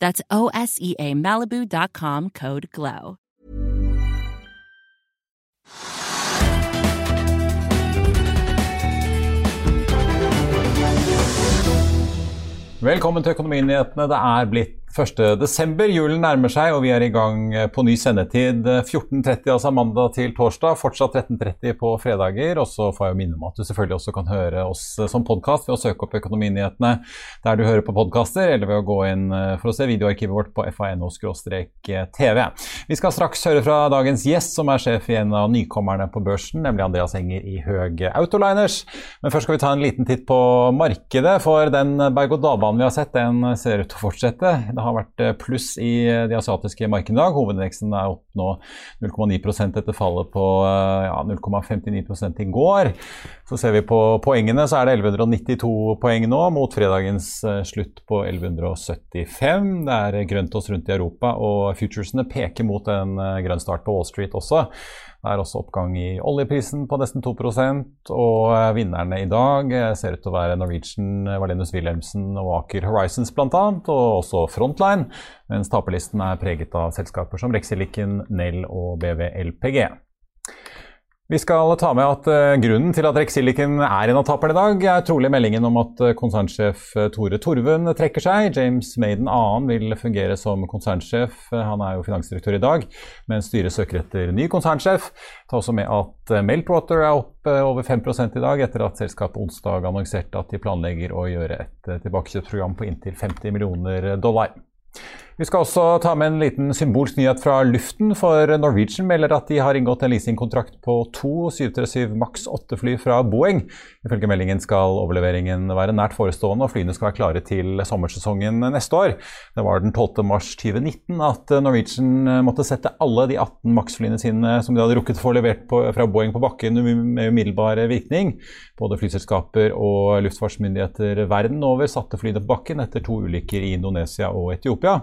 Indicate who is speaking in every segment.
Speaker 1: That's O S E A Malibu.com code GLOW.
Speaker 2: Velkommen til Økonominyhetene. Det er blitt 1. desember. Julen nærmer seg, og vi er i gang på ny sendetid 14.30, altså mandag til torsdag. Fortsatt 13.30 på fredager. Og så får jeg minne om at du selvfølgelig også kan høre oss som podkast ved å søke opp Økonominyhetene der du hører på podkaster, eller ved å gå inn for å se videoarkivet vårt på fano-tv. Vi skal straks høre fra dagens gjest, som er sjef i en av nykommerne på børsen, nemlig Andreas Enger i Høg Autoliners. Men først skal vi ta en liten titt på markedet, for den berg-og-dal-banen vi har sett, den ser ut til å fortsette. Det har vært eh, pluss i eh, de asiatiske markedene i dag. Hovedindeksen er opp nå 0,9 etter fallet på eh, ja, 0,59 i går. Så ser vi på poengene, så er det 1192 poeng nå, mot fredagens slutt på 1175. Det er grønt oss rundt i Europa, og futuresene peker mot en grønn start på Wall Street også. Det er også oppgang i oljeprisen på nesten 2 og vinnerne i dag ser ut til å være Norwegian, Valenus Wilhelmsen og Aker Horizons bl.a., og også Frontline, mens taperlisten er preget av selskaper som Rexilicon, Nell og BVLPG. Vi skal ta med at uh, Grunnen til at Rexilicon er en av taperne i dag, er trolig meldingen om at uh, konsernsjef uh, Tore Torvund trekker seg. James Maiden 2. vil fungere som konsernsjef. han er jo finansdirektør i dag, men styret søker etter ny konsernsjef. Ta også med at Meltwater er opp over 5 i dag, etter at selskapet onsdag annonserte at de planlegger å gjøre et tilbakekjøpsprogram på inntil 50 millioner dollar. Vi skal også ta med en liten symbolsk nyhet fra luften, for Norwegian melder at de har inngått en leasingkontrakt på to 737 Max 8-fly fra Boeing. Ifølge meldingen skal overleveringen være nært forestående, og flyene skal være klare til sommersesongen neste år. Det var den 12. mars 2019 at Norwegian måtte sette alle de 18 Max-flyene sine som de hadde rukket å få levert på, fra Boeing på bakken med umiddelbar virkning. Både flyselskaper og luftfartsmyndigheter verden over satte flyene på bakken etter to ulykker i Indonesia og Etiopia.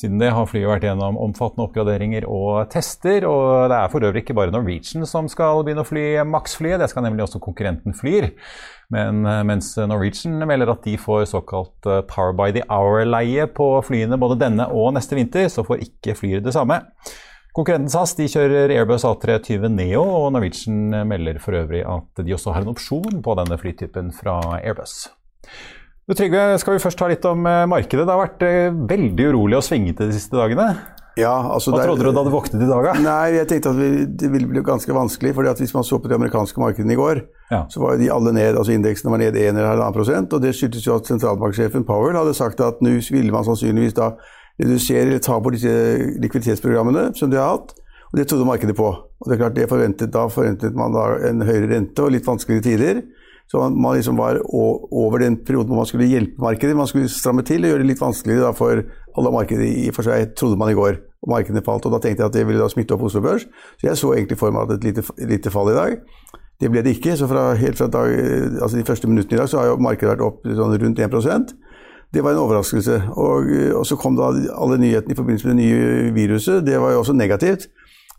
Speaker 2: Siden det har flyet vært gjennom omfattende oppgraderinger og tester. Og det er for øvrig ikke bare Norwegian som skal begynne å fly Max-flyet, det skal nemlig også konkurrenten Flyr. Men eh, mens Norwegian melder at de får såkalt eh, Power by the Hour-leie på flyene både denne og neste vinter, så får ikke Flyr det samme. Konkurrenten SAS de kjører Airbus A320 Neo, og Norwegian melder for øvrig at de også har en opsjon på denne flytypen fra Airbus. Du Trygve, skal vi først ta litt om eh, markedet. Det har vært eh, veldig urolig og svingete de siste dagene.
Speaker 3: Ja, altså
Speaker 2: Hva trodde du da du våknet i dag?
Speaker 3: Nei, Jeg tenkte at vi, det ville bli ganske vanskelig. fordi at Hvis man så på de amerikanske markedene i går, ja. så var de alle ned. altså Indeksene var ned 1 eller 1,5 prosent, og Det skyldtes jo at sentralbanksjefen Powell hadde sagt at nå ville man sannsynligvis da redusere eller ta bort disse likviditetsprogrammene som de har hatt. Og Det trodde markedet på. Og det er klart det forventet, Da forventet man da en høyere rente og litt vanskeligere tider. Så man, liksom var over den perioden hvor man skulle hjelpe markedet. Man skulle stramme til og gjøre det litt vanskeligere for alle markeder i og for seg, trodde man i går. Og markedene falt. og Da tenkte jeg at det ville da smitte opp Oslo Børs. Så jeg så egentlig for meg at et lite, lite fall i dag. Det ble det ikke. så fra, helt fra dag, altså De første minuttene i dag så har jo markedet vært opp sånn rundt 1% Det var en overraskelse. Og, og, så kom da alle nyhetene i forbindelse med det nye viruset. Det var jo også negativt.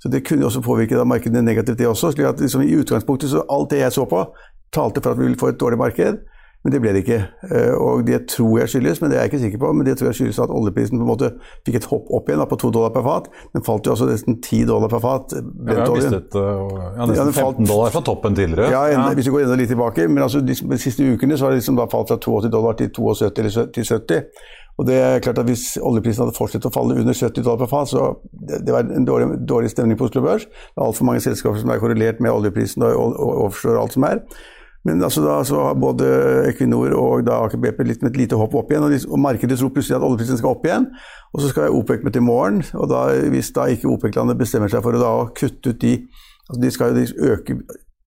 Speaker 3: Så det kunne også påvirke da markedene negativt, det også. slik at liksom, I utgangspunktet så alt det jeg så på, talte for at vi ville få et dårlig marked. Men det ble det ikke. Eh, og det tror jeg skyldes, men det er jeg ikke sikker på, men det tror jeg skyldes at oljeprisen på en måte fikk et hopp opp igjen da, på to dollar per fat. Den falt jo altså nesten ti dollar per fat.
Speaker 2: Ja, vi har mistet uh, ja, nesten ja, 15 dollar fra toppen tidligere.
Speaker 3: Ja, enda, ja, hvis vi går enda litt tilbake. Men altså, de, de siste ukene så har det liksom da falt fra 82 dollar til 72 eller til 70. Og det er klart at Hvis oljeprisen hadde fortsatt å falle under 70 dollar per fat, så det, det var en dårlig, dårlig stemning på Oslo Børs. Det er altfor mange selskaper som er korrelert med oljeprisen og, og, og offshore og alt som er. Men altså da så har både Equinor og da Aker BP litt med et lite hopp opp igjen. Og, de, og markedet tror plutselig at oljeprisen skal opp igjen. Og så skal OPEC med til morgen. Og da, hvis da ikke OPEC-landet bestemmer seg for å da kutte ut de altså De skal jo øke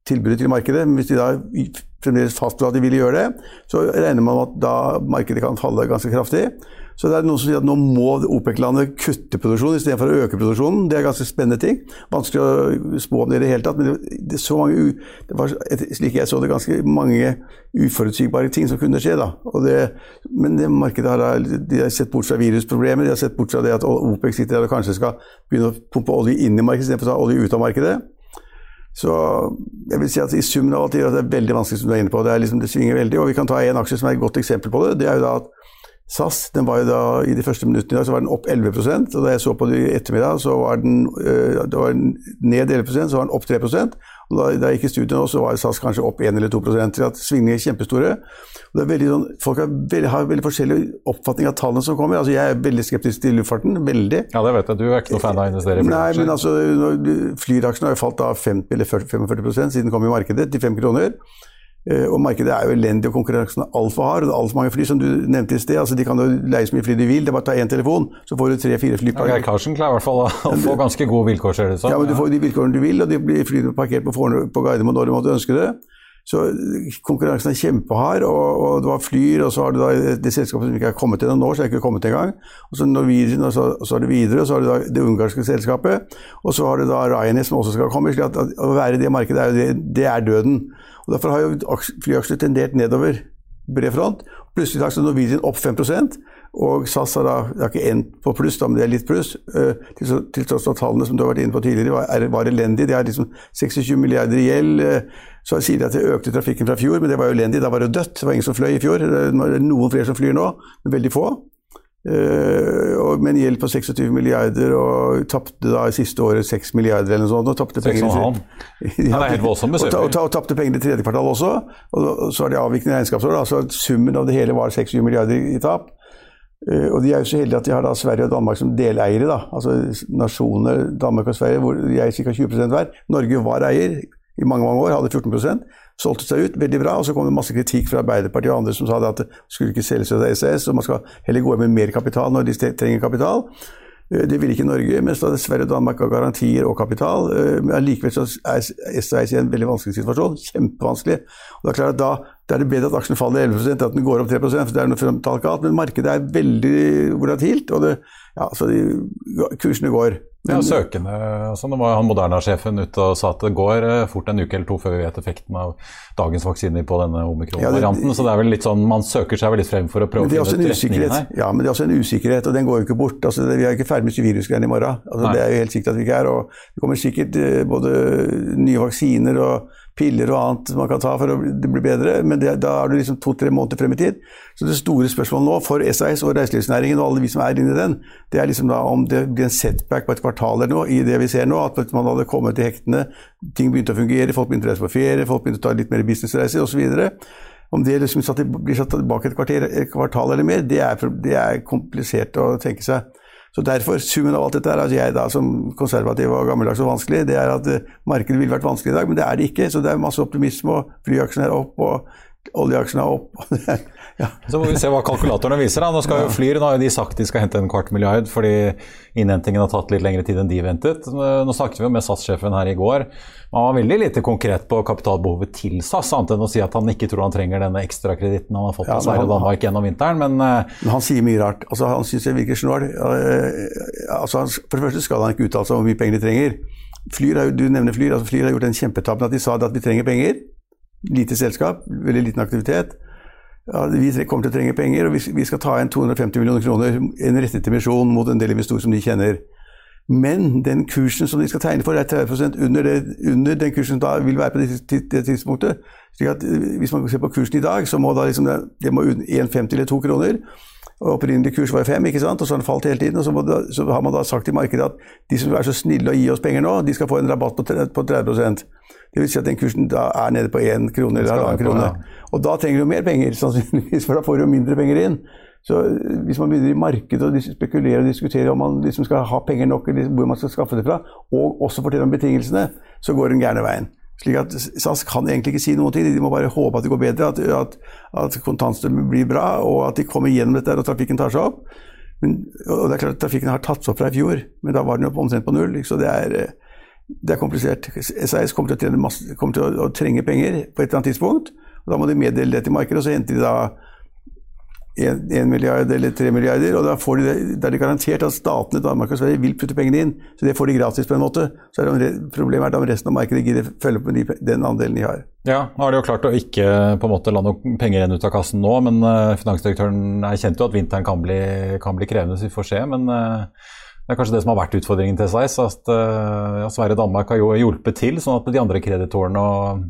Speaker 3: tilbudet til markedet, men hvis de da fremdeles fastslår at de vil gjøre det, så regner man med at da markedet kan falle ganske kraftig. Så det er noen som sier at nå må OPEC-landet kutte produksjonen istedenfor å øke produksjonen. Det er ganske spennende ting. Vanskelig å spå om det i det hele tatt, men det, mange, det var, slik jeg så det, ganske mange uforutsigbare ting som kunne skje. Det, men det markedet har, de har sett bort fra virusproblemet, de har sett bort fra det at OPEC sitter der og kanskje skal begynne å pumpe olje inn i markedet istedenfor å ta olje ut av markedet. Så jeg vil si at i summen av alt det er veldig vanskelig, som du er inne på. Det, er liksom, det svinger veldig. Og vi kan ta en aksje som er et godt eksempel på det. Det er jo da at SAS den var jo da, I de første minuttene i dag så var den opp 11 og Da jeg så på det i ettermiddag, så var den, øh, var den ned 11% så var den opp 3 og Da, da jeg gikk i studiet nå, så var SAS kanskje opp 1 eller 2% til at Svingningene er kjempestore. Og det er veldig sånn, folk har veldig, har veldig forskjellig oppfatning av tallene som kommer. Altså Jeg er veldig skeptisk til luftfarten. Veldig.
Speaker 2: Ja, det vet jeg. Du er ikke noe fan av å investere i
Speaker 3: flyraksjer? Nei, men altså, flyraksjene har jo falt da 50 eller 40, 45 siden den kom i markedet, til 5 kroner. Eh, og markedet er jo elendig, og konkurransen er altfor hard. Og det er altfor mange fly, som du nevnte i sted. altså De kan jo leie så mye fly de vil. Det er bare å ta én telefon, så får du tre-fire fly.
Speaker 2: Ja, Geir Karlsen klarer i hvert fall å få ganske gode vilkår, ser det ut
Speaker 3: som. Ja, men du får de vilkårene du vil, og de blir flyene parkert på, på Gardermoen når du måtte ønske det. Så konkurransen er kjempehard, og, og du har Flyr, og så har du da det selskapet som ikke er kommet til nå, så er ikke kommet engang. Og så Norwegian, og så, og så er det videre, og så har du da det ungarske selskapet. Og så har du da Ryanair som også skal komme. slik at, at Å være i det markedet, er det, det er døden. Og Derfor har jo flyaksjer tendert nedover bred front. Plutselig har Norwegian opp 5 og SAS har da det har ikke endt på pluss, da, men det er litt pluss. Uh, til tross for at tallene som du har vært inne på tidligere var, var elendige. De har liksom 26 milliarder i gjeld. Uh, så sier de at det økte trafikken fra fjor, men det var jo elendig. Da var det dødt. Det var ingen som fløy i fjor. Det er noen flere som flyr nå, men veldig få. Uh, og med en gjeld på 26 milliarder, og tapte da i siste året 6 milliarder eller noe sånt. Og tapte penger,
Speaker 2: i, ja,
Speaker 3: og, og, og penger i tredje kvartal også. Og så er det avvikende regnskapsår. Da, så summen av det hele var 6-7 milliarder i tap. Uh, og de er jo så heldige at de har da Sverige og Danmark som deleiere. da, altså Nasjoner Danmark og Sverige hvor de er ca. 20% hver. Norge var eier i mange mange år, hadde 14 solgte seg ut, veldig bra. Og så kom det masse kritikk fra Arbeiderpartiet og andre som sa at det skulle ikke selges ut av SAS, og man skal heller gå inn med mer kapital når de trenger kapital. Eh, det vil ikke Norge, mens da Sverige og Danmark har garantier og kapital. Eh, men likevel så er SAS i en veldig vanskelig situasjon. Kjempevanskelig. Og det er klart at da, da er det bedre at aksjen faller 11 enn at den går opp 3% for det er noe frontalt galt. Men markedet er veldig volatilt, og det, ja, så de, kursene går.
Speaker 2: Ja, søkende. Altså, nå var han Moderna-sjefen ute og sa at det går eh, fort en uke eller to før vi vet effekten av dagens vaksiner på denne omikron-varianten. Så det er vel litt sånn, man søker seg vel litt frem for å prøve å finne retningen her.
Speaker 3: Ja, men det er også en usikkerhet, og den går jo ikke bort. Altså, vi er ikke ferdig med virusgreiene i morgen. Altså, det er jo helt sikkert at vi ikke er. og Det kommer sikkert eh, både nye vaksiner og piller og annet man kan ta for å bli bedre, men det, da er du liksom to-tre måneder frem i tid. Så det store spørsmålet nå for SAS og reiselivsnæringen og alle vi som er inni den, det er liksom da om det blir en setback på et kvartal eller nå, i det vi ser nå, at man hadde kommet til hektene, ting begynte å fungere, folk begynte å reise på ferie, folk begynte å ta litt mer businessreiser osv. Om det liksom blir satt tilbake et, kvarter, et kvartal eller mer, det er, det er komplisert å tenke seg. Så Derfor, summen av alt dette, er at jeg da som konservativ og gammeldags og vanskelig, det er at eh, markedet ville vært vanskelig i dag, men det er det ikke. Så det er masse optimisme, og flyaksjen er opp, og oljeaksjen er opp.
Speaker 2: Ja. Så får vi se hva kalkulatorene viser. da. Nå skal jo Flyr nå har de sagt de skal hente en kvart milliard fordi innhentingen har tatt litt lengre tid enn de ventet. Nå snakket vi jo med SAS-sjefen her i går. Han var veldig lite konkret på kapitalbehovet til SAS, annet enn å si at han ikke tror han trenger denne ekstrakreditten han har fått ja, av Sverige og Danmark gjennom vinteren. Men,
Speaker 3: uh, men, han sier mye rart. Altså, han syns jeg virker snål. Uh, altså, for det første skal han ikke uttale seg om hvor mye penger de trenger. Flyr, du nevner Flyr. altså Flyr har gjort en kjempetabbe at de sa at vi trenger penger. Lite selskap, veldig liten aktivitet ja, vi kommer til å trenge penger, og vi skal ta inn 250 millioner kroner, en rettet emisjon mot en del investorer som de kjenner. Men den kursen som de skal tegne for, er 30 under, det, under den kursen som da vil være på det, det tidspunktet. slik at eh, Hvis man ser på kursen i dag, så må da liksom det, må 1,50 eller 2 kroner. Og Opprinnelig kurs var 5, ikke sant? og så har den falt hele tiden. og så, da, så, har man da sagt i markedet at de som er så snille å gi oss penger nå, de skal få en rabatt på 30 det vil si at den kursen da er nede på én krone eller halvannen krone. Ja. Og da trenger du mer penger, sannsynligvis, for da får du mindre penger inn. Så eh, hvis man begynner i markedet og spekulerer og diskuterer om man liksom skal ha penger nok, eller hvor man skal skaffe det fra, og også fortelle om betingelsene, så går den gærne veien. Slik at SAS kan egentlig ikke si noe ting. De må bare håpe at det går bedre, at, at, at kontantstrømmen blir bra, og at de kommer gjennom dette og trafikken tar seg opp. Men, og det er klart at Trafikken har tatt seg opp fra i fjor, men da var den jo omtrent på null. Så det er, det er komplisert. SAS kommer til, masse, kommer til å, å trenge penger på et eller annet tidspunkt. og Da må de meddele det til markedet, og så henter de da 1 milliard eller 3 milliarder, og da, får de da er det garantert at statene Danmark og Sverige vil putte pengene inn. Så det får de gratis på en måte. Så er det, problemet er at resten av markedet gidder følge opp med de, den andelen de har.
Speaker 2: Ja, nå har de jo klart å ikke på en måte la noen penger renne ut av kassen nå, men uh, finansdirektøren erkjente jo at vinteren kan bli, kan bli, krevende, så vi får se. men uh, det er kanskje det som har vært utfordringen til SIS, at uh, ja, Sverige og Danmark har jo hjulpet til, sånn at de andre kreditorene og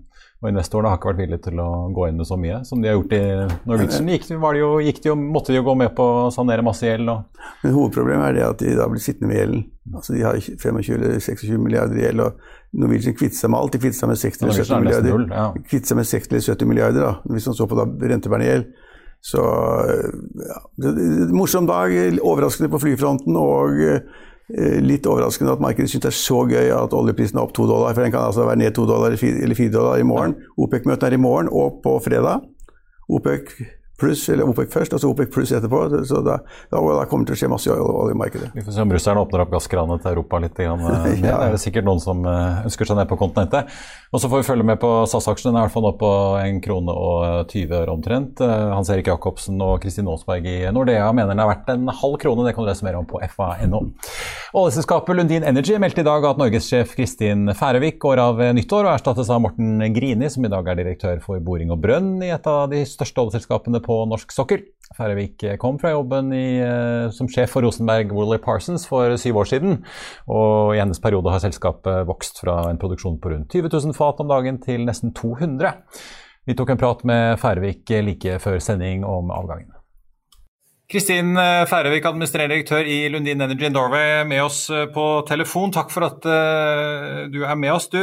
Speaker 2: og investorene har ikke vært villige til å gå inn med så mye som de har gjort i Norwegian. Gikk, de jo, gikk de jo, måtte de jo gå med på å sanere masse gjeld.
Speaker 3: Men Hovedproblemet er det at de da blir sittende med gjelden. Altså De har 25-26 milliarder i gjeld. og Norwegian kvittet seg med alt. De kvittet seg med 60-70 milliarder. Null, ja. Kvitter seg med 60-70 milliarder da, hvis man så på da rentebærende gjeld. Så ja, Morsom dag, overraskende på flyfronten. og Eh, litt overraskende at markedet syns det er så gøy at oljeprisen er opp to dollar. For den kan altså være ned to dollar eller fire dollar i morgen. OPEC-møtet er i morgen og på fredag. OPEC pluss, eller OPEC først, og så OPEC pluss etterpå. Så da, da, da kommer det til å skje masse i oljemarkedet.
Speaker 2: Vi får se om russerne åpner opp gasskranet til Europa litt. Grann, ja. Det er det sikkert noen som eh, ønsker seg ned på kontinentet. Og så får vi følge med på SAS-aksjen. Den er i hvert fall nå på 1 krone og 20 øre omtrent. Eh, Hans Erik Jacobsen og Kristin Aasberg i Nordea mener den er verdt en halv krone. Det kan du lese mer om på fa.no. Oljeselskapet Lundin Energy meldte i dag at norgessjef Kristin Færøvik går av nyttår og erstattes av Morten Grini, som i dag er direktør for boring og brønn i et av de største oljeselskapene på norsk sokkel. Færøvik kom fra jobben i, eh, som sjef for Rosenberg Woolly Parsons for syv år siden. Og i hennes periode har selskapet vokst fra en produksjon på rundt 20 000 fat om dagen til nesten 200. Vi tok en prat med Færøvik like før sending om avgangen. Kristin eh, Færøvik, administrerende direktør i Lundin Energy Norway, med oss eh, på telefon. Takk for at du er med oss. Du,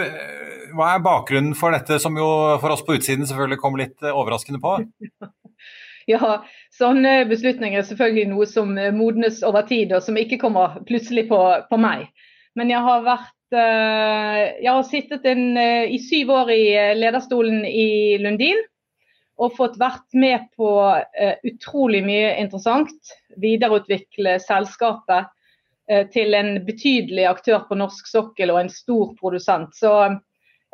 Speaker 2: hva er bakgrunnen for dette, som jo for oss på utsiden selvfølgelig kom litt overraskende på?
Speaker 4: Ja, sånne beslutninger er selvfølgelig noe som modnes over tid, og som ikke kommer plutselig på, på meg. Men jeg har vært uh, Jeg har sittet en, uh, i syv år i eh, lederstolen i Lundin. Og fått vært med på utrolig mye interessant. Videreutvikle selskapet til en betydelig aktør på norsk sokkel og en stor produsent. Så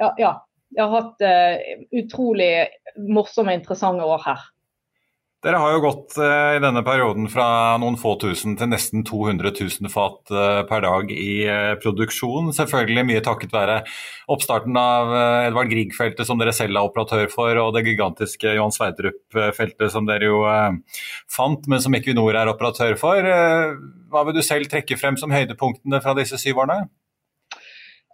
Speaker 4: ja, ja jeg har hatt utrolig morsomme, interessante år her.
Speaker 2: Dere har jo gått eh, i denne perioden fra noen få tusen til nesten 200 000 fat eh, per dag i eh, produksjon. Selvfølgelig mye takket være oppstarten av Edvard Grieg-feltet, som dere selv er operatør for, og det gigantiske Johan Sverdrup-feltet, som dere jo fant, men som Equinor er operatør for. Hva vil du selv trekke frem som høydepunktene fra disse syv årene?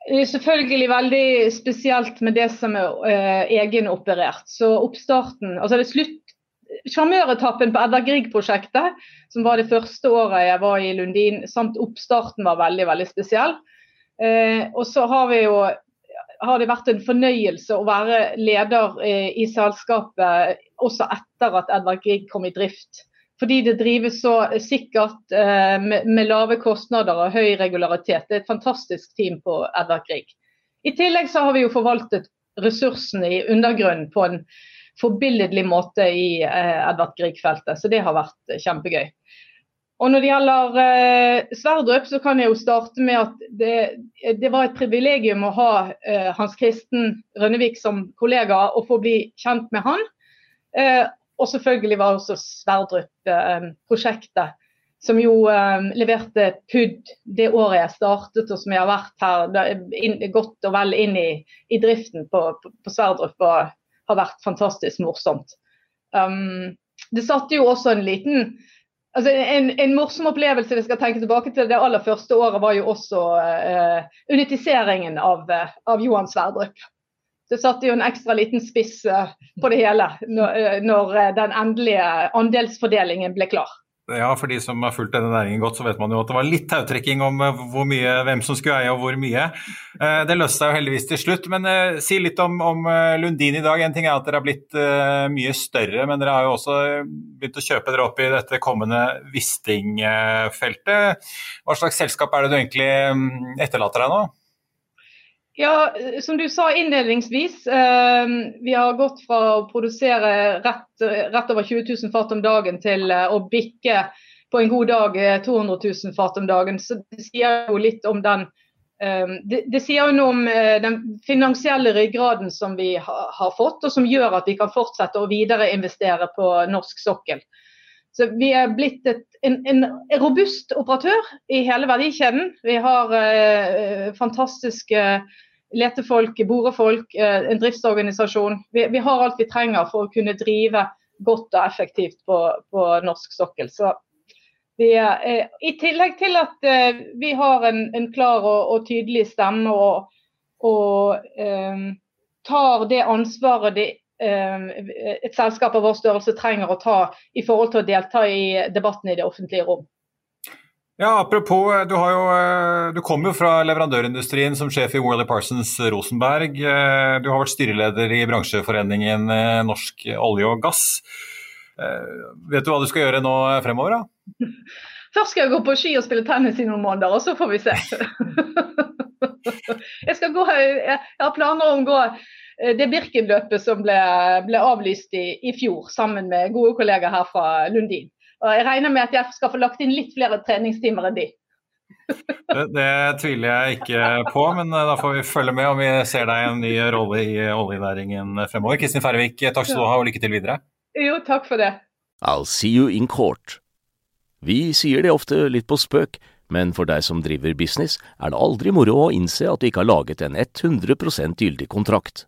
Speaker 4: Selvfølgelig veldig spesielt med det som er eh, egenoperert. Så oppstarten, altså det slutt sjarmøretappen på Edvard Grieg-prosjektet, som var det første året jeg var i Lundin, samt oppstarten var veldig veldig spesiell. Eh, og så har, jo, har det vært en fornøyelse å være leder eh, i selskapet også etter at Edvard Grieg kom i drift. Fordi det drives så sikkert eh, med, lave kostnader og høy regularitet. Det er et fantastisk team på Edvard Grieg. I tillegg så har vi jo forvaltet ressursene i undergrunnen på en forbilledlig måte i eh, Edvard Grieg-feltet. Så det har vært eh, kjempegøy. Og Når det gjelder eh, Sverdrup, så kan jeg jo starte med at det, det var et privilegium å ha eh, Hans Kristen Rønnevik som kollega og få bli kjent med han. Eh, og selvfølgelig var også Sverdrup-prosjektet, som jo eh, leverte PUD det året jeg startet, og som jeg har vært her inn, godt og vel inn i, i driften på, på, på Sverdrup. og har vært fantastisk morsomt. Um, det satte jo også en liten Altså, en, en, morsom opplevelse vi skal tenke tilbake til det aller første året, var jo også uh, unitiseringen av, uh, av Johan Sverdrup. Det satte jo en ekstra liten spiss uh, på det hele når, når den endelige andelsfordelingen ble klar.
Speaker 2: Ja, for de som har fulgt denne næringen godt, så vet man jo at det var litt tautrekking om eh, mye, hvem som skulle eie og hvor mye. Eh, det løste seg jo heldigvis til slutt. Men eh, si litt om, om, Lundin i dag. En ting er at dere har blitt mye større, men dere har jo også begynt å kjøpe dere opp i dette kommende Wisting-feltet. Hva slags selskap er det du egentlig mm, etterlater deg nå?
Speaker 4: Ja, som du sa innledningsvis. Eh, vi har gått fra å produsere rett, rett, over 20 000 fat om dagen til eh, å bikke på en god dag 200 eh, 000 fat om dagen. Så det sier jo litt om den eh, det, det, sier jo noe om eh, den finansielle ryggraden som vi ha, har fått, og som gjør at vi kan fortsette å videreinvestere på norsk sokkel. Så Vi er blitt et, en, en, robust operatør i hele verdikjeden. Vi har eh, fantastiske letefolk, borefolk, eh, en driftsorganisasjon. Vi, vi, har alt vi trenger for å kunne drive godt og effektivt på, på norsk sokkel. Så vi, eh, I tillegg til at eh, vi har en, en klar og, og, tydelig stemme og, og eh, tar det ansvaret de Eh, et selskap av vår størrelse trenger å ta i forhold til å delta i debatten i det offentlige rom.
Speaker 2: Ja, Apropos, du, jo, eh, du kom jo fra leverandørindustrien som sjef i Worley Parsons Rosenberg. Eh, du har vært styreleder i bransjeforeningen Norsk olje og gass. Vet du hva du skal gjøre nå fremover? da?
Speaker 4: Først skal jeg gå på ski og spille tennis i noen måneder, og så får vi se. jeg, skal gå, jeg har planer om å gå Eh, det Birken-løpet som ble, ble avlyst i, i, fjor, sammen med gode kollegaer her fra Lundin. Og Jeg regner med at jeg skal få lagt inn litt flere treningstimer enn de.
Speaker 2: det, det, tviler jeg ikke på, men eh, da får vi følge med om vi ser deg i en ny rolle i oljenæringen fremover. Kristin Færvik, takk skal du ha og lykke til videre.
Speaker 4: Jo, takk for det.
Speaker 5: I'll see you in court. Vi sier det ofte litt på spøk, men for deg som driver business, er det aldri moro å innse at du ikke har laget en 100% gyldig kontrakt.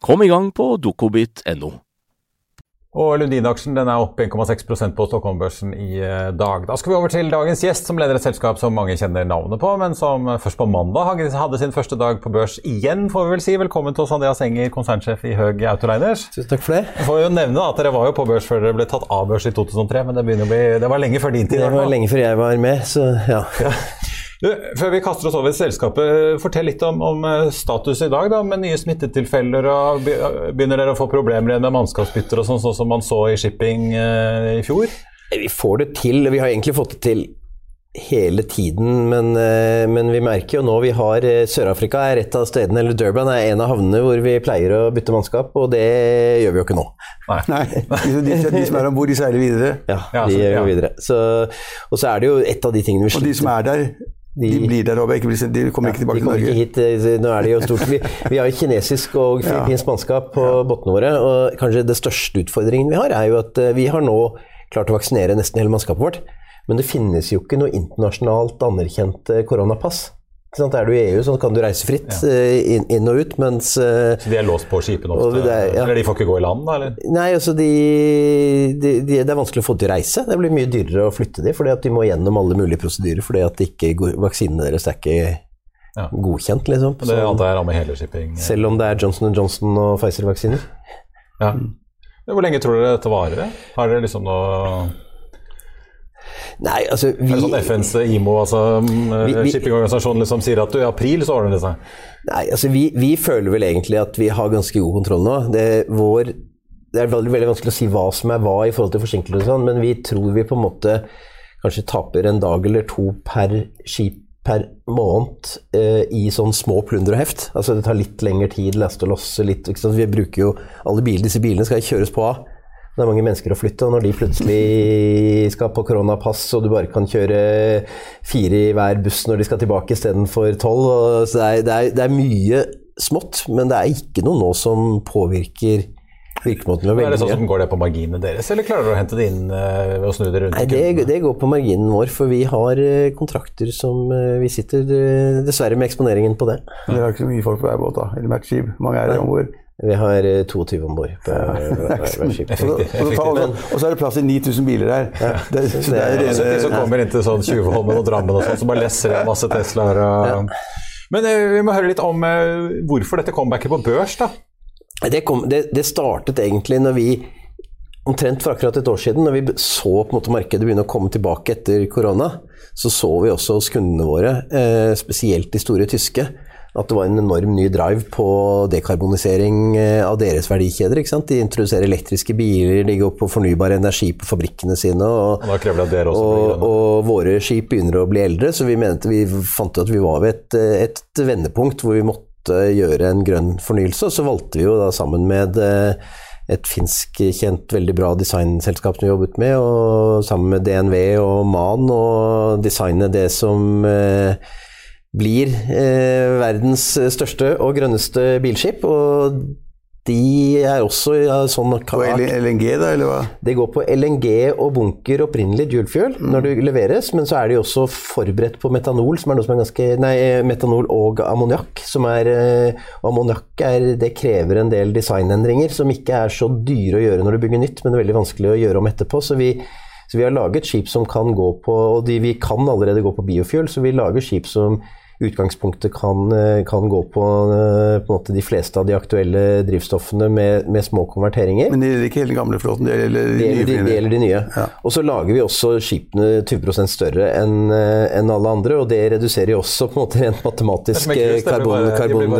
Speaker 5: Kom i gang på dokobit.no.
Speaker 2: Og Lundin-aksjen er opp 1,6% på Stockholm-børsen i eh, dag. Da skal vi over til dagens gjest, som leder et selskap som mange kjenner navnet på, men som først på mandag hadde sin første dag på børs igjen, får vi vel si. Velkommen til oss, Andreas Enger, konsernsjef i Høg Autoliners.
Speaker 6: Tusen takk for det.
Speaker 2: Jeg får jo nevne at Dere var jo på børs før dere ble tatt av børs i 2003, men det, bli, det var lenge før din tid.
Speaker 6: Det var lenge før jeg var med, så ja. ja.
Speaker 2: Før vi kaster oss over selskapet, fortell litt om, om eh, status i dag da, med nye smittetilfeller. og Begynner dere å få problemer med mannskapsbytter og sånn, sånn som man så i shipping eh, i fjor?
Speaker 6: Vi får det til. Vi har egentlig fått det til hele tiden, men, eh, men vi merker jo nå vi har eh, Sør-Afrika er et av stedene, eller Durban er en av havnene hvor vi pleier å bytte mannskap, og det gjør vi jo ikke nå.
Speaker 3: Nei. Nei. De, de, som er om bord, de seiler videre?
Speaker 6: Ja, de gjør ja. videre. Så, og så er det jo et av de tingene vi
Speaker 3: sliter Og de som er der, de, de, blir der oppe, de kommer ikke tilbake til Norge?
Speaker 6: Ikke hit, eh, nå er det jo stort. Vi, vi har kinesisk og filippinsk mannskap på ja. båtene våre. og Kanskje det største utfordringen vi har, er jo at eh, vi har nå klart å vaksinere nesten hele mannskapet vårt. Men det finnes jo ikke noe internasjonalt anerkjent eh, koronapass. Er du i EU, så kan du reise fritt ja. Eh, inn, inn, og ut, mens
Speaker 2: eh, Så de er låst på skipene ofte? Er, ja. Eller de får ikke gå i land, da? Eller?
Speaker 6: Nei, altså de, de, de, Det er vanskelig å få til å reise. Det blir mye dyrere å flytte dem, fordi at de må gjennom alle mulige prosedyrer. fordi at ikke, vaksinene deres er ikke ja. godkjent, liksom.
Speaker 2: Det antar jeg rammer hele shipping?
Speaker 6: Selv om det er Johnson Johnson og Pfizer-vaksiner.
Speaker 2: Ja. Hvor lenge tror dere dette varer? Har dere liksom noe
Speaker 6: Nei, altså vi,
Speaker 2: Er det sånn FNs IMO, altså shippingorganisasjonen, liksom sier at du, i april så ordner det seg?
Speaker 6: Nei, altså vi, vi, føler vel egentlig at vi har ganske god kontroll nå. Det, vår, det er veldig, veldig, vanskelig å si hva som er hva i forhold til forsinkelser og sånn, men vi tror vi på en måte kanskje taper en dag eller to per skip per måned eh, i sånn små plunder og heft. Altså Det tar litt lengre tid, laste og losse litt. Vi bruker jo alle biler, Disse bilene skal kjøres på av. Det er mange mennesker å flytte, og når de plutselig skal på koronapass, og du bare kan kjøre fire i hver buss når de skal tilbake istedenfor tolv Så det er, det, er, det er mye smått, men det er ikke noe nå som påvirker virkemåten
Speaker 2: Er det sånn som Går det på marginene deres, eller klarer dere å hente det inn ved å snu det rundt?
Speaker 6: Nei, det, det, går på marginen vår, for vi har uh, kontrakter som uh, Vi sitter dessverre med eksponeringen på det.
Speaker 3: Dere har ikke så mye folk på hver båt, da? Eller hvert skip? mange er det om bord?
Speaker 6: Vi har 22 om bord.
Speaker 3: Og så er det plass til 9000 biler her. Ja. Det,
Speaker 2: så det er, det er, som kommer inn til sånn Tjuvholmen og Drammen og sånn, som bare lesser en masse Teslaer. Og... Ja. Men vi må høre litt om hvorfor dette comebacket på børs, da.
Speaker 6: Det, kom, det, det, startet egentlig når vi Omtrent for akkurat et år siden, når vi så på en måte markedet begynne å komme tilbake etter korona, så så vi også hos kundene våre, eh, spesielt de store tyske, at det var en enorm ny drive på dekarbonisering eh, av deres verdikjeder. De introduserer elektriske biler, de går på fornybar energi på fabrikkene sine. Og,
Speaker 2: og,
Speaker 6: og, og våre skip begynner å bli eldre, så vi, mente, vi fant ut at vi var ved et, et vendepunkt hvor vi måtte gjøre en grønn fornyelse. Og så valgte vi jo da sammen med eh, et finsk kjent veldig bra designselskap som vi jobbet med, og sammen med DNV og MAN, og designe det som eh, blir eh, verdens største og grønneste bilskip. Og de er også ja, sånn
Speaker 3: På LNG, da, eller hva?
Speaker 6: Det går på LNG og bunker opprinnelig dual fuel mm. når det leveres, men så er de også forberedt på metanol, som er noe som er ganske Nei, metanol og ammoniakk, som er eh, Ammoniakk det krever en del designendringer som ikke er så dyre å gjøre når du bygger nytt, men det er veldig vanskelig å gjøre om etterpå. så vi så vi har laget skip som kan gå på Og de, vi kan allerede gå på biofuel, så vi lager skip som utgangspunktet kan, eh, kan gå på, eh, på de fleste av de aktuelle drivstoffene med, med, små konverteringer.
Speaker 3: Men det gjelder ikke hele den gamle flåten? Det gjelder de,
Speaker 6: nye? De, det gjelder de nye. Ja. Og så lager vi også skipene 20 større enn eh, en alle andre, og det reduserer jo også på en måte rent matematisk karbon... karbon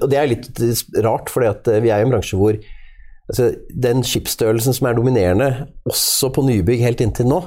Speaker 6: og det er litt rart, for vi er i en bransje hvor altså, den skipsstørrelsen som er dominerende, også på nybygg helt inntil nå,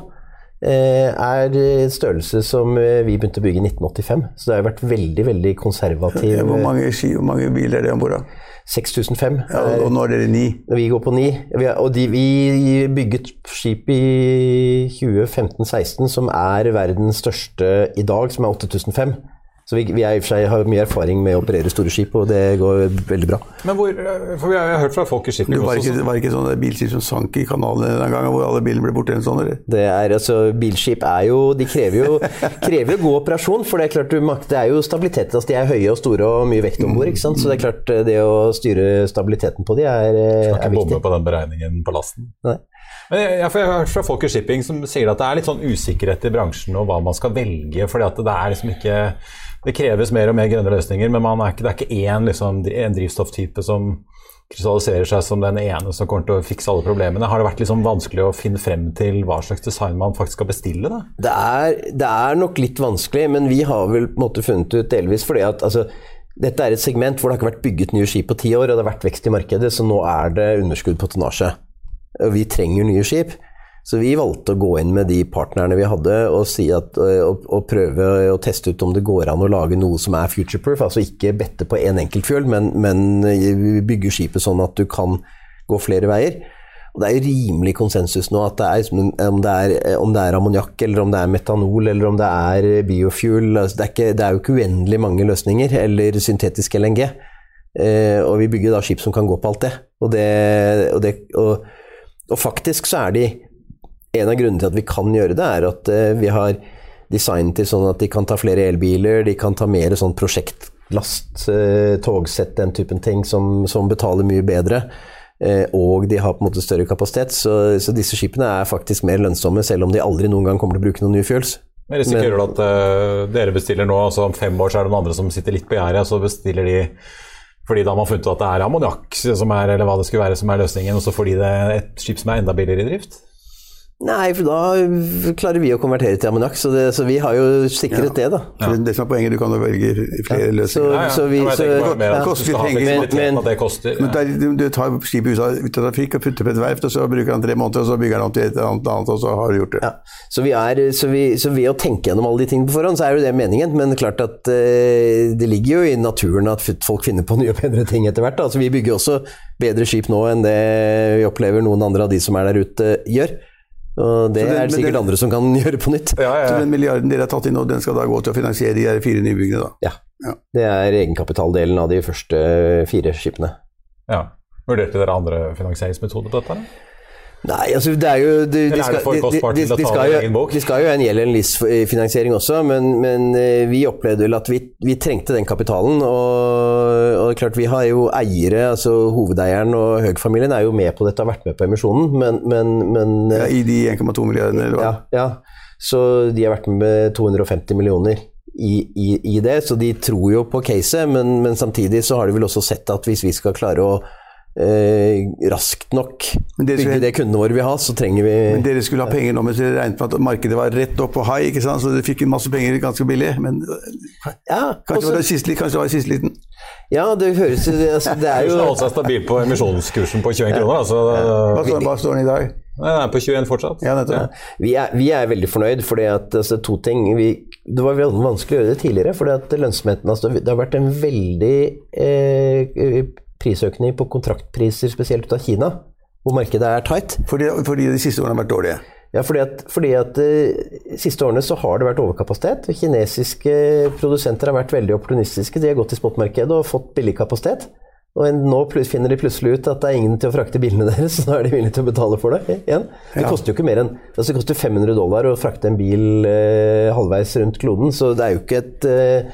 Speaker 6: er størrelse som eh, vi begynte å bygge i 1985. Så det har vært veldig veldig konservativ.
Speaker 3: Hvor mange, ski, hvor mange biler er det om bord?
Speaker 6: 6005.
Speaker 3: Ja, og nå er dere ni?
Speaker 6: Vi går på ni. og de, vi bygget skip i 2015-16 som er verdens største i dag, som er 8005. Så vi, vi er, har mye erfaring med å operere store skip, og det går veldig bra.
Speaker 2: Men hvor, for Vi har hørt fra folk i skipet
Speaker 3: det var ikke, var ikke sånne bilskip som sank i kanalen en gang, hvor alle bilene ble borte? eller Sånn, eller?
Speaker 6: Det er, altså, bilskip er jo De krever jo, krever god operasjon, for det er klart du, det er jo stabilitet. Altså, de er høye og store og mye vekt om bord, så det er klart det å styre stabiliteten på de er, er viktig.
Speaker 2: Skal ikke bomme på den beregningen på lasten.
Speaker 6: Nei.
Speaker 2: Men jeg, jeg, har hørt fra folk i shipping som sier at det er litt sånn usikkerhet i bransjen og hva man skal velge. fordi at det er liksom ikke det kreves mer og mer grønne løsninger, men er ikke, det er ikke én liksom, drivstofftype som krystalliserer seg som den ene som kommer til å fikse alle problemene. Har det vært liksom vanskelig å finne frem til hva slags design man faktisk skal bestille? Da?
Speaker 6: Det, er, det er nok litt vanskelig, men vi har vel på en måte funnet ut delvis fordi at altså, dette er et segment hvor det har ikke vært bygget nye skip på ti år, og det har vært vekst i markedet, så nå er det underskudd på tonnasje. Vi trenger nye skip. Så vi valgte å gå inn med de partnerne vi hadde, og, si at, og, og prøve å teste ut om det går an å lage noe som er future-proof. Altså ikke bette på én en enkeltfjøl, men, men bygge skipet sånn at du kan gå flere veier. Og Det er rimelig konsensus nå at det er, om det er, om er ammoniakk, eller om det er metanol, eller om det er biofuel altså det, er ikke, det, er jo ikke uendelig mange løsninger, eller syntetisk LNG. Eh, og vi bygger da skip som kan gå på alt det. Og, og, og faktisk så er de en av grunnene til at vi kan gjøre det, er at uh, vi har designet til sånn at de kan ta flere elbiler, de kan ta mer sånn prosjektlast, uh, togsett, den typen ting, som, som betaler mye bedre. Uh, og de har på en måte større kapasitet, så, så, disse skipene er faktisk mer lønnsomme, selv om de aldri noen gang kommer til å bruke noen nye fuels.
Speaker 2: Men risikerer du at dere bestiller nå, altså om fem år så er det noen andre som sitter litt på gjerdet, så bestiller de fordi da har man funnet ut at det er ammoniakk som er, eller hva det skulle være som er løsningen, og så får de det et skip som er enda billigere i drift?
Speaker 6: Nei, for da klarer vi å konvertere til ammoniakk, så, så, vi har jo sikret ja. det, da.
Speaker 3: Ja. Det som er poenget, du kan jo velge flere ja. løsninger.
Speaker 6: Så, så vi, så,
Speaker 2: det koster penger, men, men, det koster,
Speaker 3: men der, du, du, tar skipet ut av, ut av trafikk og putter på et verft, og så bruker han tre måneder, og så bygger han om til et annet, annet, og så har du gjort det.
Speaker 6: Så, vi er, vi, så, ved å tenke gjennom alle de tingene på forhånd, så er jo det meningen. Men klart at eh, det ligger jo i naturen at folk finner på nye og bedre ting etter hvert. Altså, vi bygger også bedre skip nå enn det vi opplever noen andre av de som er der ute, gjør. Og det, det er det sikkert det, andre som kan gjøre på nytt.
Speaker 3: Ja, ja. Så den milliarden dere har tatt inn nå, den skal da gå til å finansiere de fire nybyggene? da?
Speaker 6: Ja. ja. Det er egenkapitaldelen av de første fire skipene.
Speaker 2: Ja. Vurderte dere andre finansieringsmetoder på dette? Eller?
Speaker 6: Nei, altså det er jo De, de, skal, de, de, de skal, jo, de skal jo en gjeld en LIS-finansiering også, men, men, eh, vi opplevde vel at vi, vi trengte den kapitalen. Og, og, klart vi har jo eiere, altså hovedeieren og Høg-familien er jo med på dette og har vært med på emisjonen, men, men, men
Speaker 3: ja, I de 1,2 milliardene, eller hva?
Speaker 6: Ja, ja, så de har vært med med 250 millioner. I, i, i det, så de tror jo på caset, men, men samtidig så har de vel også sett at hvis vi skal klare å eh, raskt nok bygge det kundene våre vil ha, så trenger vi
Speaker 3: Men Dere skulle ha penger nå mens dere regnet med at markedet var rett opp på high, ikke sant? så dere fikk inn masse penger ganske billig. Men ja, kanskje, også, var det siste, kanskje det var siste liten?
Speaker 6: Ja, det høres altså, Det er jo
Speaker 2: holde seg stabil på emisjonskursen på 21 kroner. Altså,
Speaker 3: hva, står, hva står den i dag?
Speaker 2: Den er på 21 fortsatt.
Speaker 3: Ja, ja.
Speaker 6: Vi, er, vi, er, veldig fornøyd, fordi at altså, to ting vi, Det var veldig vanskelig å gjøre det tidligere, fordi at lønnsomheten altså, Det har vært en veldig eh, prisøkning på kontraktpriser, spesielt ut av Kina, hvor markedet er tight.
Speaker 3: Fordi, fordi de siste årene har vært dårlige?
Speaker 6: Ja, fordi at, fordi at de siste årene så har det vært overkapasitet. Kinesiske produsenter har vært veldig opportunistiske. De har gått i spotmarkedet og fått billig kapasitet. Og nå finner de plutselig ut at det er ingen til å frakte bilene deres, så da er de villige til å betale for det igjen. Det koster jo ikke mer enn altså det koster 500 dollar å frakte en bil eh, halvveis rundt kloden, så det er jo ikke et Eh,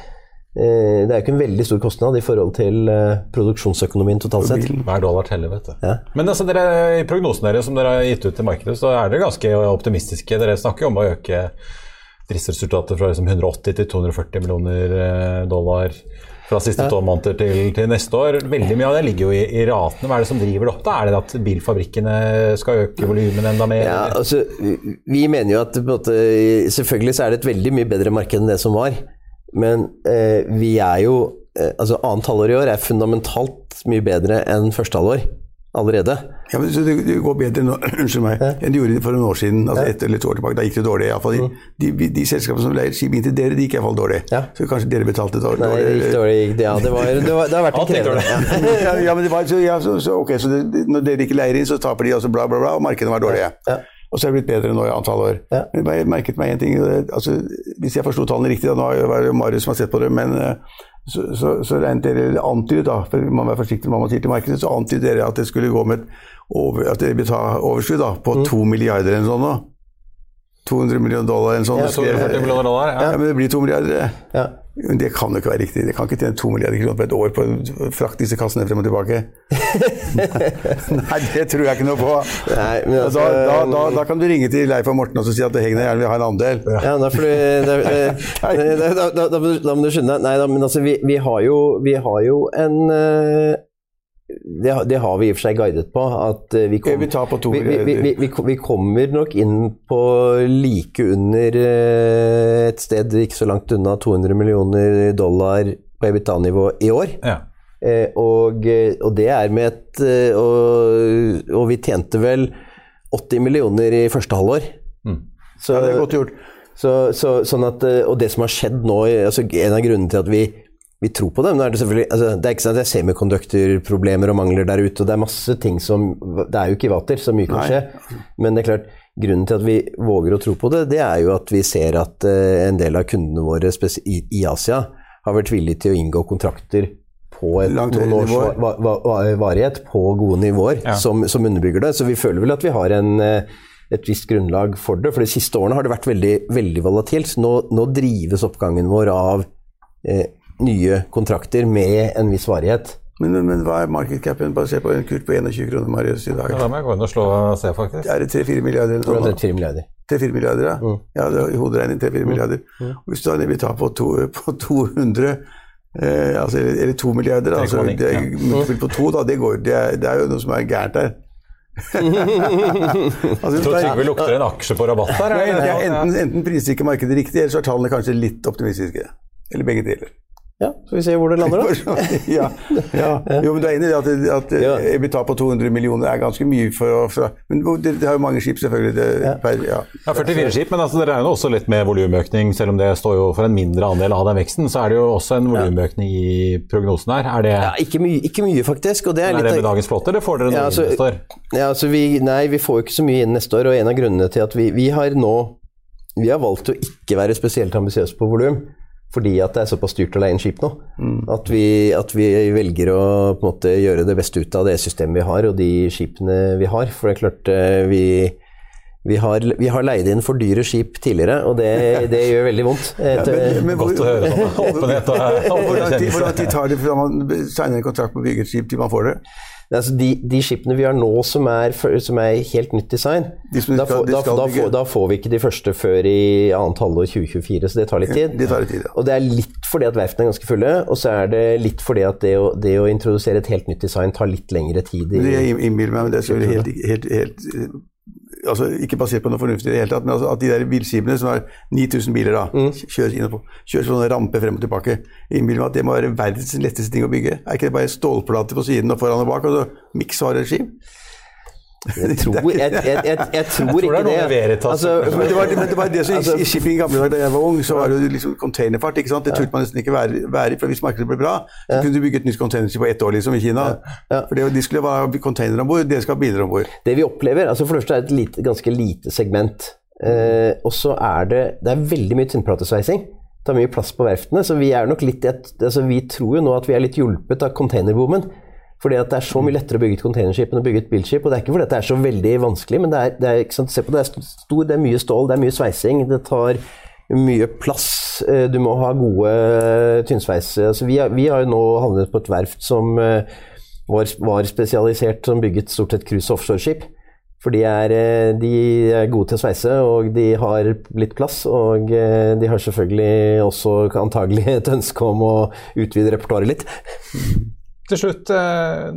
Speaker 6: det er jo ikke en veldig stor kostnad i forhold til eh, produksjonsøkonomien totalt sett.
Speaker 2: Hver dollar teller, vet du. Ja. Men altså, dere, i prognosen deres som dere har gitt ut til markedet, så er dere ganske optimistiske. Dere snakker jo om å øke driftsresultatet fra liksom 180 til 240 millioner eh, dollar fra siste ja. tolv måneder til, til, neste år. Veldig mye av det ligger jo i, i, ratene. Hva er det som driver det opp? da? Er det at bilfabrikkene skal øke volumene enda mer?
Speaker 6: Ja, altså, vi mener jo at måte, selvfølgelig så er det et veldig mye bedre marked enn det som var. Men eh, vi er jo eh, Altså, annet halvår i år er fundamentalt mye bedre enn første halvår allerede.
Speaker 3: Ja, men så det, det går bedre nå, unnskyld meg, ja. enn det gjorde for en år siden. altså ja. et eller to år tilbake. Da gikk det dårlig. I. De, mm. de, de, de selskapene som leier skip inn til dere, de gikk iallfall dårlig. Ja. Så kanskje dere betalte dårlig?
Speaker 6: Nei, det gikk dårlig. Ja, det, var, det, var, det har vært en krevende
Speaker 3: ja. ja, men det var, så, ja, så, så, okay, så når dere ikke leier inn, så taper de også bla, bla, bla, og markedene var dårlige. Ja. Og så er det blitt bedre nå i antall år. Ja. Men jeg merket meg en ting, altså, Hvis jeg forsto tallene riktig, da, nå er det Marius som har sett på det, men eh, så, så, så regnet dere antydet, da, for man må være forsiktig med hva man sier til markedet, så antydet dere at det skulle gå med over, at dere vil ta overskudd da, på mm. to milliarder eller noe sånt. 200 millioner dollar eller sånt.
Speaker 2: Ja, 240 millioner dollar, ja.
Speaker 3: ja. Men det blir to milliarder. Ja. Men det kan jo ikke være riktig. Det kan ikke tjene to milliarder kroner på et år på å frakte disse kassene frem og tilbake. Nei, det tror jeg ikke noe på. Nei, altså, da, da, da, da, kan du ringe til Leif og Morten og si at Hegnar gjerne vil ha en andel.
Speaker 6: Ja, da, må du skjønne Nei, men altså, vi, vi, har jo, vi har jo en uh, det, det, har vi i og for seg guidet på. At
Speaker 3: vi, kom,
Speaker 6: vi, vi, vi, kommer nok inn på like under eh, et sted ikke så langt unna 200 millioner dollar på EBITDA-nivå i år. Ja. Eh, og, og, det er med et og, og, vi tjente vel 80 millioner i første halvår.
Speaker 3: Mm. Så, ja, det er godt gjort.
Speaker 6: Så, så, sånn at, og det som har skjedd nå altså En av grunnene til at vi vi tror på det. Men er det, selvfølgelig, altså, det er ikke sånn at det er semikonduktorproblemer og mangler der ute. og Det er masse ting som Det er jo ikke vater, så mye kan skje. Men det er klart, grunnen til at vi våger å tro på det, det er jo at vi ser at uh, en del av kundene våre i, i, Asia har vært villige til å inngå kontrakter på et, noen års va, va, va, varighet på gode nivåer ja. som, som, underbygger det. Så vi føler vel at vi har en uh, et visst grunnlag for det. For de siste årene har det vært veldig, veldig volatilt. Nå, nå drives oppgangen vår av eh, nye kontrakter med en viss varighet.
Speaker 3: Men, men hva er markedcapen basert på en kurs på 21 kroner Marius, i dag?
Speaker 2: Ja, Da må jeg gå inn og slå og se, faktisk.
Speaker 3: Er det 3-4 milliarder? Eller
Speaker 6: noe? 3-4 milliarder.
Speaker 3: 3-4 milliarder, ja. Mm. ja det er hoderegning 3-4 mm. milliarder. Mm. Og hvis du vil ta på, to, på 200 eh, altså, eller 2 milliarder, altså, det er på to, da, det, går, det, er, det er jo noe som er gærent der.
Speaker 2: altså, Tror Trygve lukter en aksje på rabatt her?
Speaker 3: Ja, enten, enten priser ikke markedet riktig, eller så er tallene kanskje litt optimistiske. Eller begge deler.
Speaker 6: Ja, så vi se hvor det lander, da.
Speaker 3: ja, ja. Jo, men du er enig i at, at ja. EBITDA på 200 millioner er ganske mye for, for Men det, det, har jo mange skip, selvfølgelig. Det,
Speaker 2: ja. Per, ja. ja. 44 skip, men altså, dere er jo også litt med volumøkning. Selv om det står jo for en mindre andel av den veksten, så er det jo også en volumøkning i prognosen her. Er det
Speaker 6: ja, ikke, mye, ikke mye, faktisk. Og det er,
Speaker 2: er det med dagens flåte, eller får dere noe ja, altså, neste år?
Speaker 6: Ja, altså vi, nei, vi får jo ikke så mye inn neste år, og en av grunnene til at vi, vi har nå vi har valgt å ikke være spesielt ambisiøse på volum fordi at det er såpass dyrt å leie inn skip nå. Mm. At, vi, at, vi, velger å måte gjøre det beste ut av det systemet vi har og de skipene vi har. For det er klart eh, vi, vi har, vi har leid inn for dyre skip tidligere, og det, det gjør veldig vondt.
Speaker 2: Ja, men, men, Godt å høre sånn åpenhet.
Speaker 3: Hvor lang tid tar det fra man signer en kontrakt på å bygge et skip til man får det?
Speaker 6: Altså de, de, skipene vi har nå som er, som er helt nytt design, skal, da, får, da, da, får, da, får, vi ikke de første før i annet halvår 2024, så det tar litt tid.
Speaker 3: Ja, tar litt tid ja.
Speaker 6: Og det er litt fordi at verftene er ganske fulle, og så er det litt fordi at det å, det å introdusere et helt nytt design tar litt lengre tid.
Speaker 3: I, det jeg innbiller meg, men det er helt, helt, helt altså Ikke basert på noe fornuftig i det hele tatt, men altså at de der bilskipene som har 9000 biler, da, mm. kjøres inn og på, kjøres sånne ramper frem og tilbake. Innbiller meg at det må være verdens letteste ting å bygge. Er ikke det bare stålplater på siden og foran og bak, og så miks har et skip?
Speaker 6: Jeg tror, jeg, jeg, jeg, tror ikke det.
Speaker 3: Altså, men det var, men det var det som altså, i shipping i gamle dager da jeg var ung, så var det liksom containerfart. ikke sant? Det turte man nesten ikke være, være i, for hvis markedet ble bra, så kunne du bygge et nytt containerskip på ett år, liksom, i Kina. For det, de skulle være containere om bord, dere skal ha biler om bord.
Speaker 6: Det vi opplever, altså for det første er det et lite, ganske lite segment. Eh, og så er det, det er veldig mye tynnplatesveising. Det tar mye plass på verftene, så vi er nok litt altså Vi tror jo nå at vi er litt hjulpet av containerboomen. Fordi at det er så mye lettere å bygge et containerskip enn å bygge et bilskip. Og det er ikke fordi det er så veldig vanskelig, men det er, det er, Se på det, det er, stor, det er mye stål, det er mye sveising. Det tar mye plass. Eh, du må ha gode eh, tynnsveis. Altså, vi, vi, har jo nå havnet på et verft som eh, var, var spesialisert, som bygget stort sett cruise- og offshoreskip. For de er, de er, gode til å sveise, og de har litt plass. Og de har selvfølgelig også antagelig et ønske om å utvide repertoaret litt.
Speaker 2: Til slutt, eh,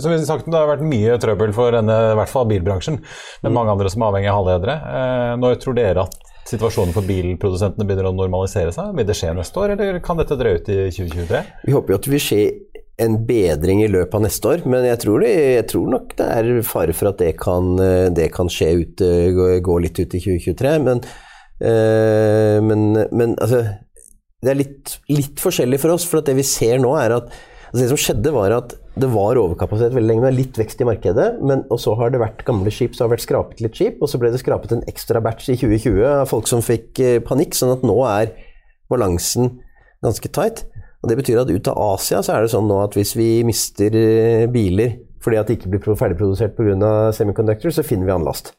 Speaker 2: som vi har sagt, det har vært mye trøbbel for denne, i hvert fall bilbransjen, men mm. mange andre som er avhengig av halvledere. Eh, når tror dere at situasjonen for bilprodusentene begynner å normalisere seg? Vil det skje neste år, eller kan dette drøye ut i 2023?
Speaker 6: Vi håper jo at det vil skje en bedring i løpet av neste år, men jeg tror, det, jeg tror nok det er fare for at det kan, det kan skje ut, gå litt ut i 2023. Men, eh, men, men altså, det er litt, litt forskjellig for oss, for det vi ser nå er at Altså det som skjedde, var at det var overkapasitet veldig lenge, med litt vekst i markedet. Men, og så har det vært gamle skip, som har vært skrapet litt skip. Og så ble det skrapet en ekstra batch i 2020 av folk som fikk eh, panikk. Sånn at nå er balansen ganske tight. Og Det betyr at ut av Asia så er det sånn nå at hvis vi mister eh, biler fordi at de ikke blir ferdigprodusert pga. semiconductor, så finner vi annen last.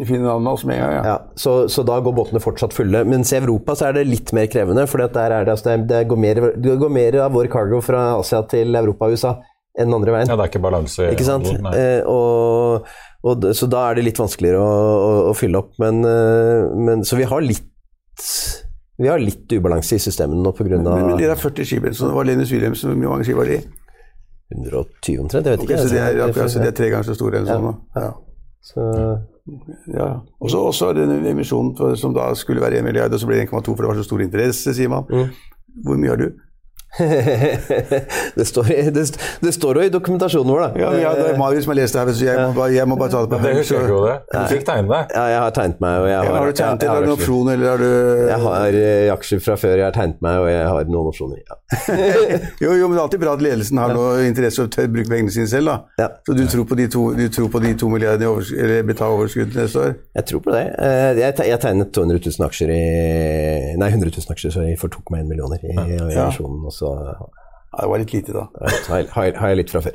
Speaker 3: Vi finner hans med en gang, ja.
Speaker 6: ja så, så, da går båtene fortsatt fulle. Mens i Europa så er det litt mer krevende. For der er det, altså, det, går mer, det, går mer, av vår cargo fra Asia til Europa og USA enn andre veien.
Speaker 2: Ja, det er ikke balanse
Speaker 6: i handelen. Eh, og, og, så da er det litt vanskeligere å, å, å fylle opp. Men, eh, men, så vi har litt vi har litt ubalanse i systemene nå pga.
Speaker 3: Men, men de der 40 skipene, så var Lenus Wilhelmsen, hvor mange skip var de?
Speaker 6: 120 omtrent, jeg vet
Speaker 3: ikke. Okay, så, de er, akkurat, så de er tre ganger så store enn ja. sånn? Ja. Så ja. Og så den emisjonen som da skulle være 1 milliard, og så ble det 1,2 for det var så stor interesse, sier man. Mm. Hvor mye har du?
Speaker 6: det, står, det, det, står jo i dokumentasjonen vår, da.
Speaker 3: Ja, ja det er Marius som har lest det her, så jeg må, bare, jeg må bare ta det på
Speaker 2: Det husker jeg det. Du fikk tegne deg.
Speaker 6: Ja, jeg har tegnet meg. Og jeg har,
Speaker 3: ja, har du tegnet, deg? har du noen opsjoner? eller har du
Speaker 6: Jeg har uh, aksjer fra før, jeg har tegnet meg, og jeg har noen opsjoner. Ja.
Speaker 3: jo, jo, men det er alltid bra at ledelsen har noe interesse og tør bruke pengene sine selv, da. Ja. Så du tror på de to, du tror på de to milliardene i eller overskudd neste år?
Speaker 6: Jeg tror på det. Uh, jeg, jeg tegnet 200 000 aksjer i Nei, 100 000 aksjer sorry, for 2,1 millioner i, i emisjonen. og så
Speaker 3: ja, det var litt lite, da.
Speaker 6: Har, har jeg litt fra før.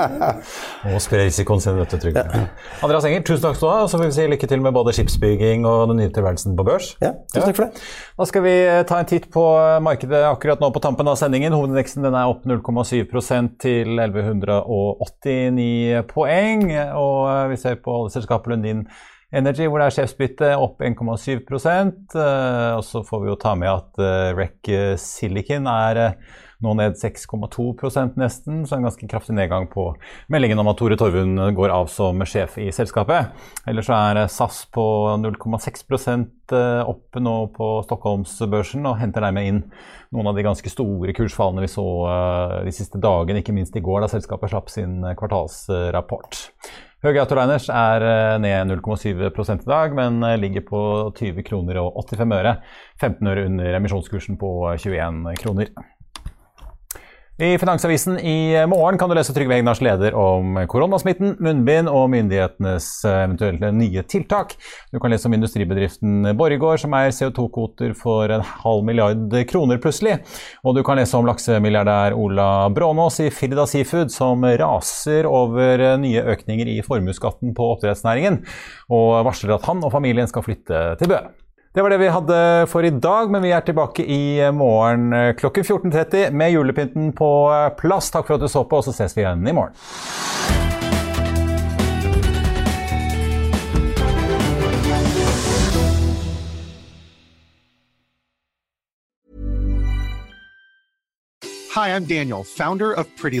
Speaker 2: Må spre risikoen sin, vet du, Trygve. Ja. Andreas Enger, tusen takk skal du ha. Og så vil vi si lykke til med både skipsbygging og den nye tilværelsen på børs.
Speaker 6: Ja, tusen takk for det.
Speaker 2: Da skal vi eh, ta en titt på eh, markedet akkurat nå på tampen av sendingen. Hovedindeksen den er opp 0,7% til 1189 poeng. Og eh, vi ser på selskapet Lundin Energy, hvor det er sjefsbytte, opp 1,7% Og så får vi jo ta med at REC Silicon er nå ned 6,2% nesten, så en ganske kraftig nedgang på meldingen om at Tore Torvund går av som sjef i selskapet. Ellers så er SAS på 0,6% opp nå på Stockholmsbørsen og henter dermed inn noen av de ganske store kursfallene vi så de siste dagene, ikke minst i går da selskapet slapp sin kvartalsrapport. Høge Autoliners er eh, ned 0,7 i dag, men eh, ligger på 20 kroner og 85 øre. 15 øre under emisjonskursen på 21 kroner. I Finansavisen i morgen kan du lese Trygve Egnars leder om koronasmitten, munnbind og myndighetenes eventuelle nye tiltak. Du kan lese om industribedriften Borregaard som eier CO2-kvoter for en halv milliard kroner plutselig. Og du kan lese om laksemilliardær Ola Brånås i Firda Seafood som raser over nye økninger i formuesskatten på oppdrettsnæringen, og varsler at han og familien skal flytte til Bø. Det var det vi hadde for i dag, men vi er tilbake i morgen klokken 14.30 med julepynten på plass. Takk for at du så på, og så ses vi igjen i morgen.
Speaker 7: Hi, I'm Daniel, founder of Pretty.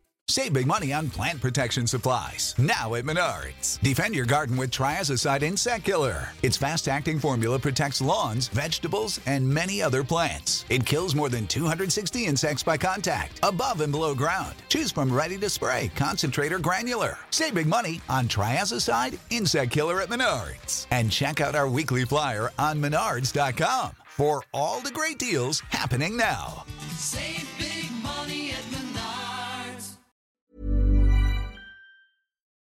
Speaker 8: Save big money on plant protection supplies. Now at Menards. Defend your garden with Triazicide Insect Killer. Its fast acting formula protects lawns, vegetables, and many other plants. It kills more than 260 insects by contact, above and below ground. Choose from ready to spray, concentrate, or granular. Save big money on Triazicide Insect Killer at Menards. And check out our weekly flyer on Menards.com for all the great deals happening now.
Speaker 9: Save big money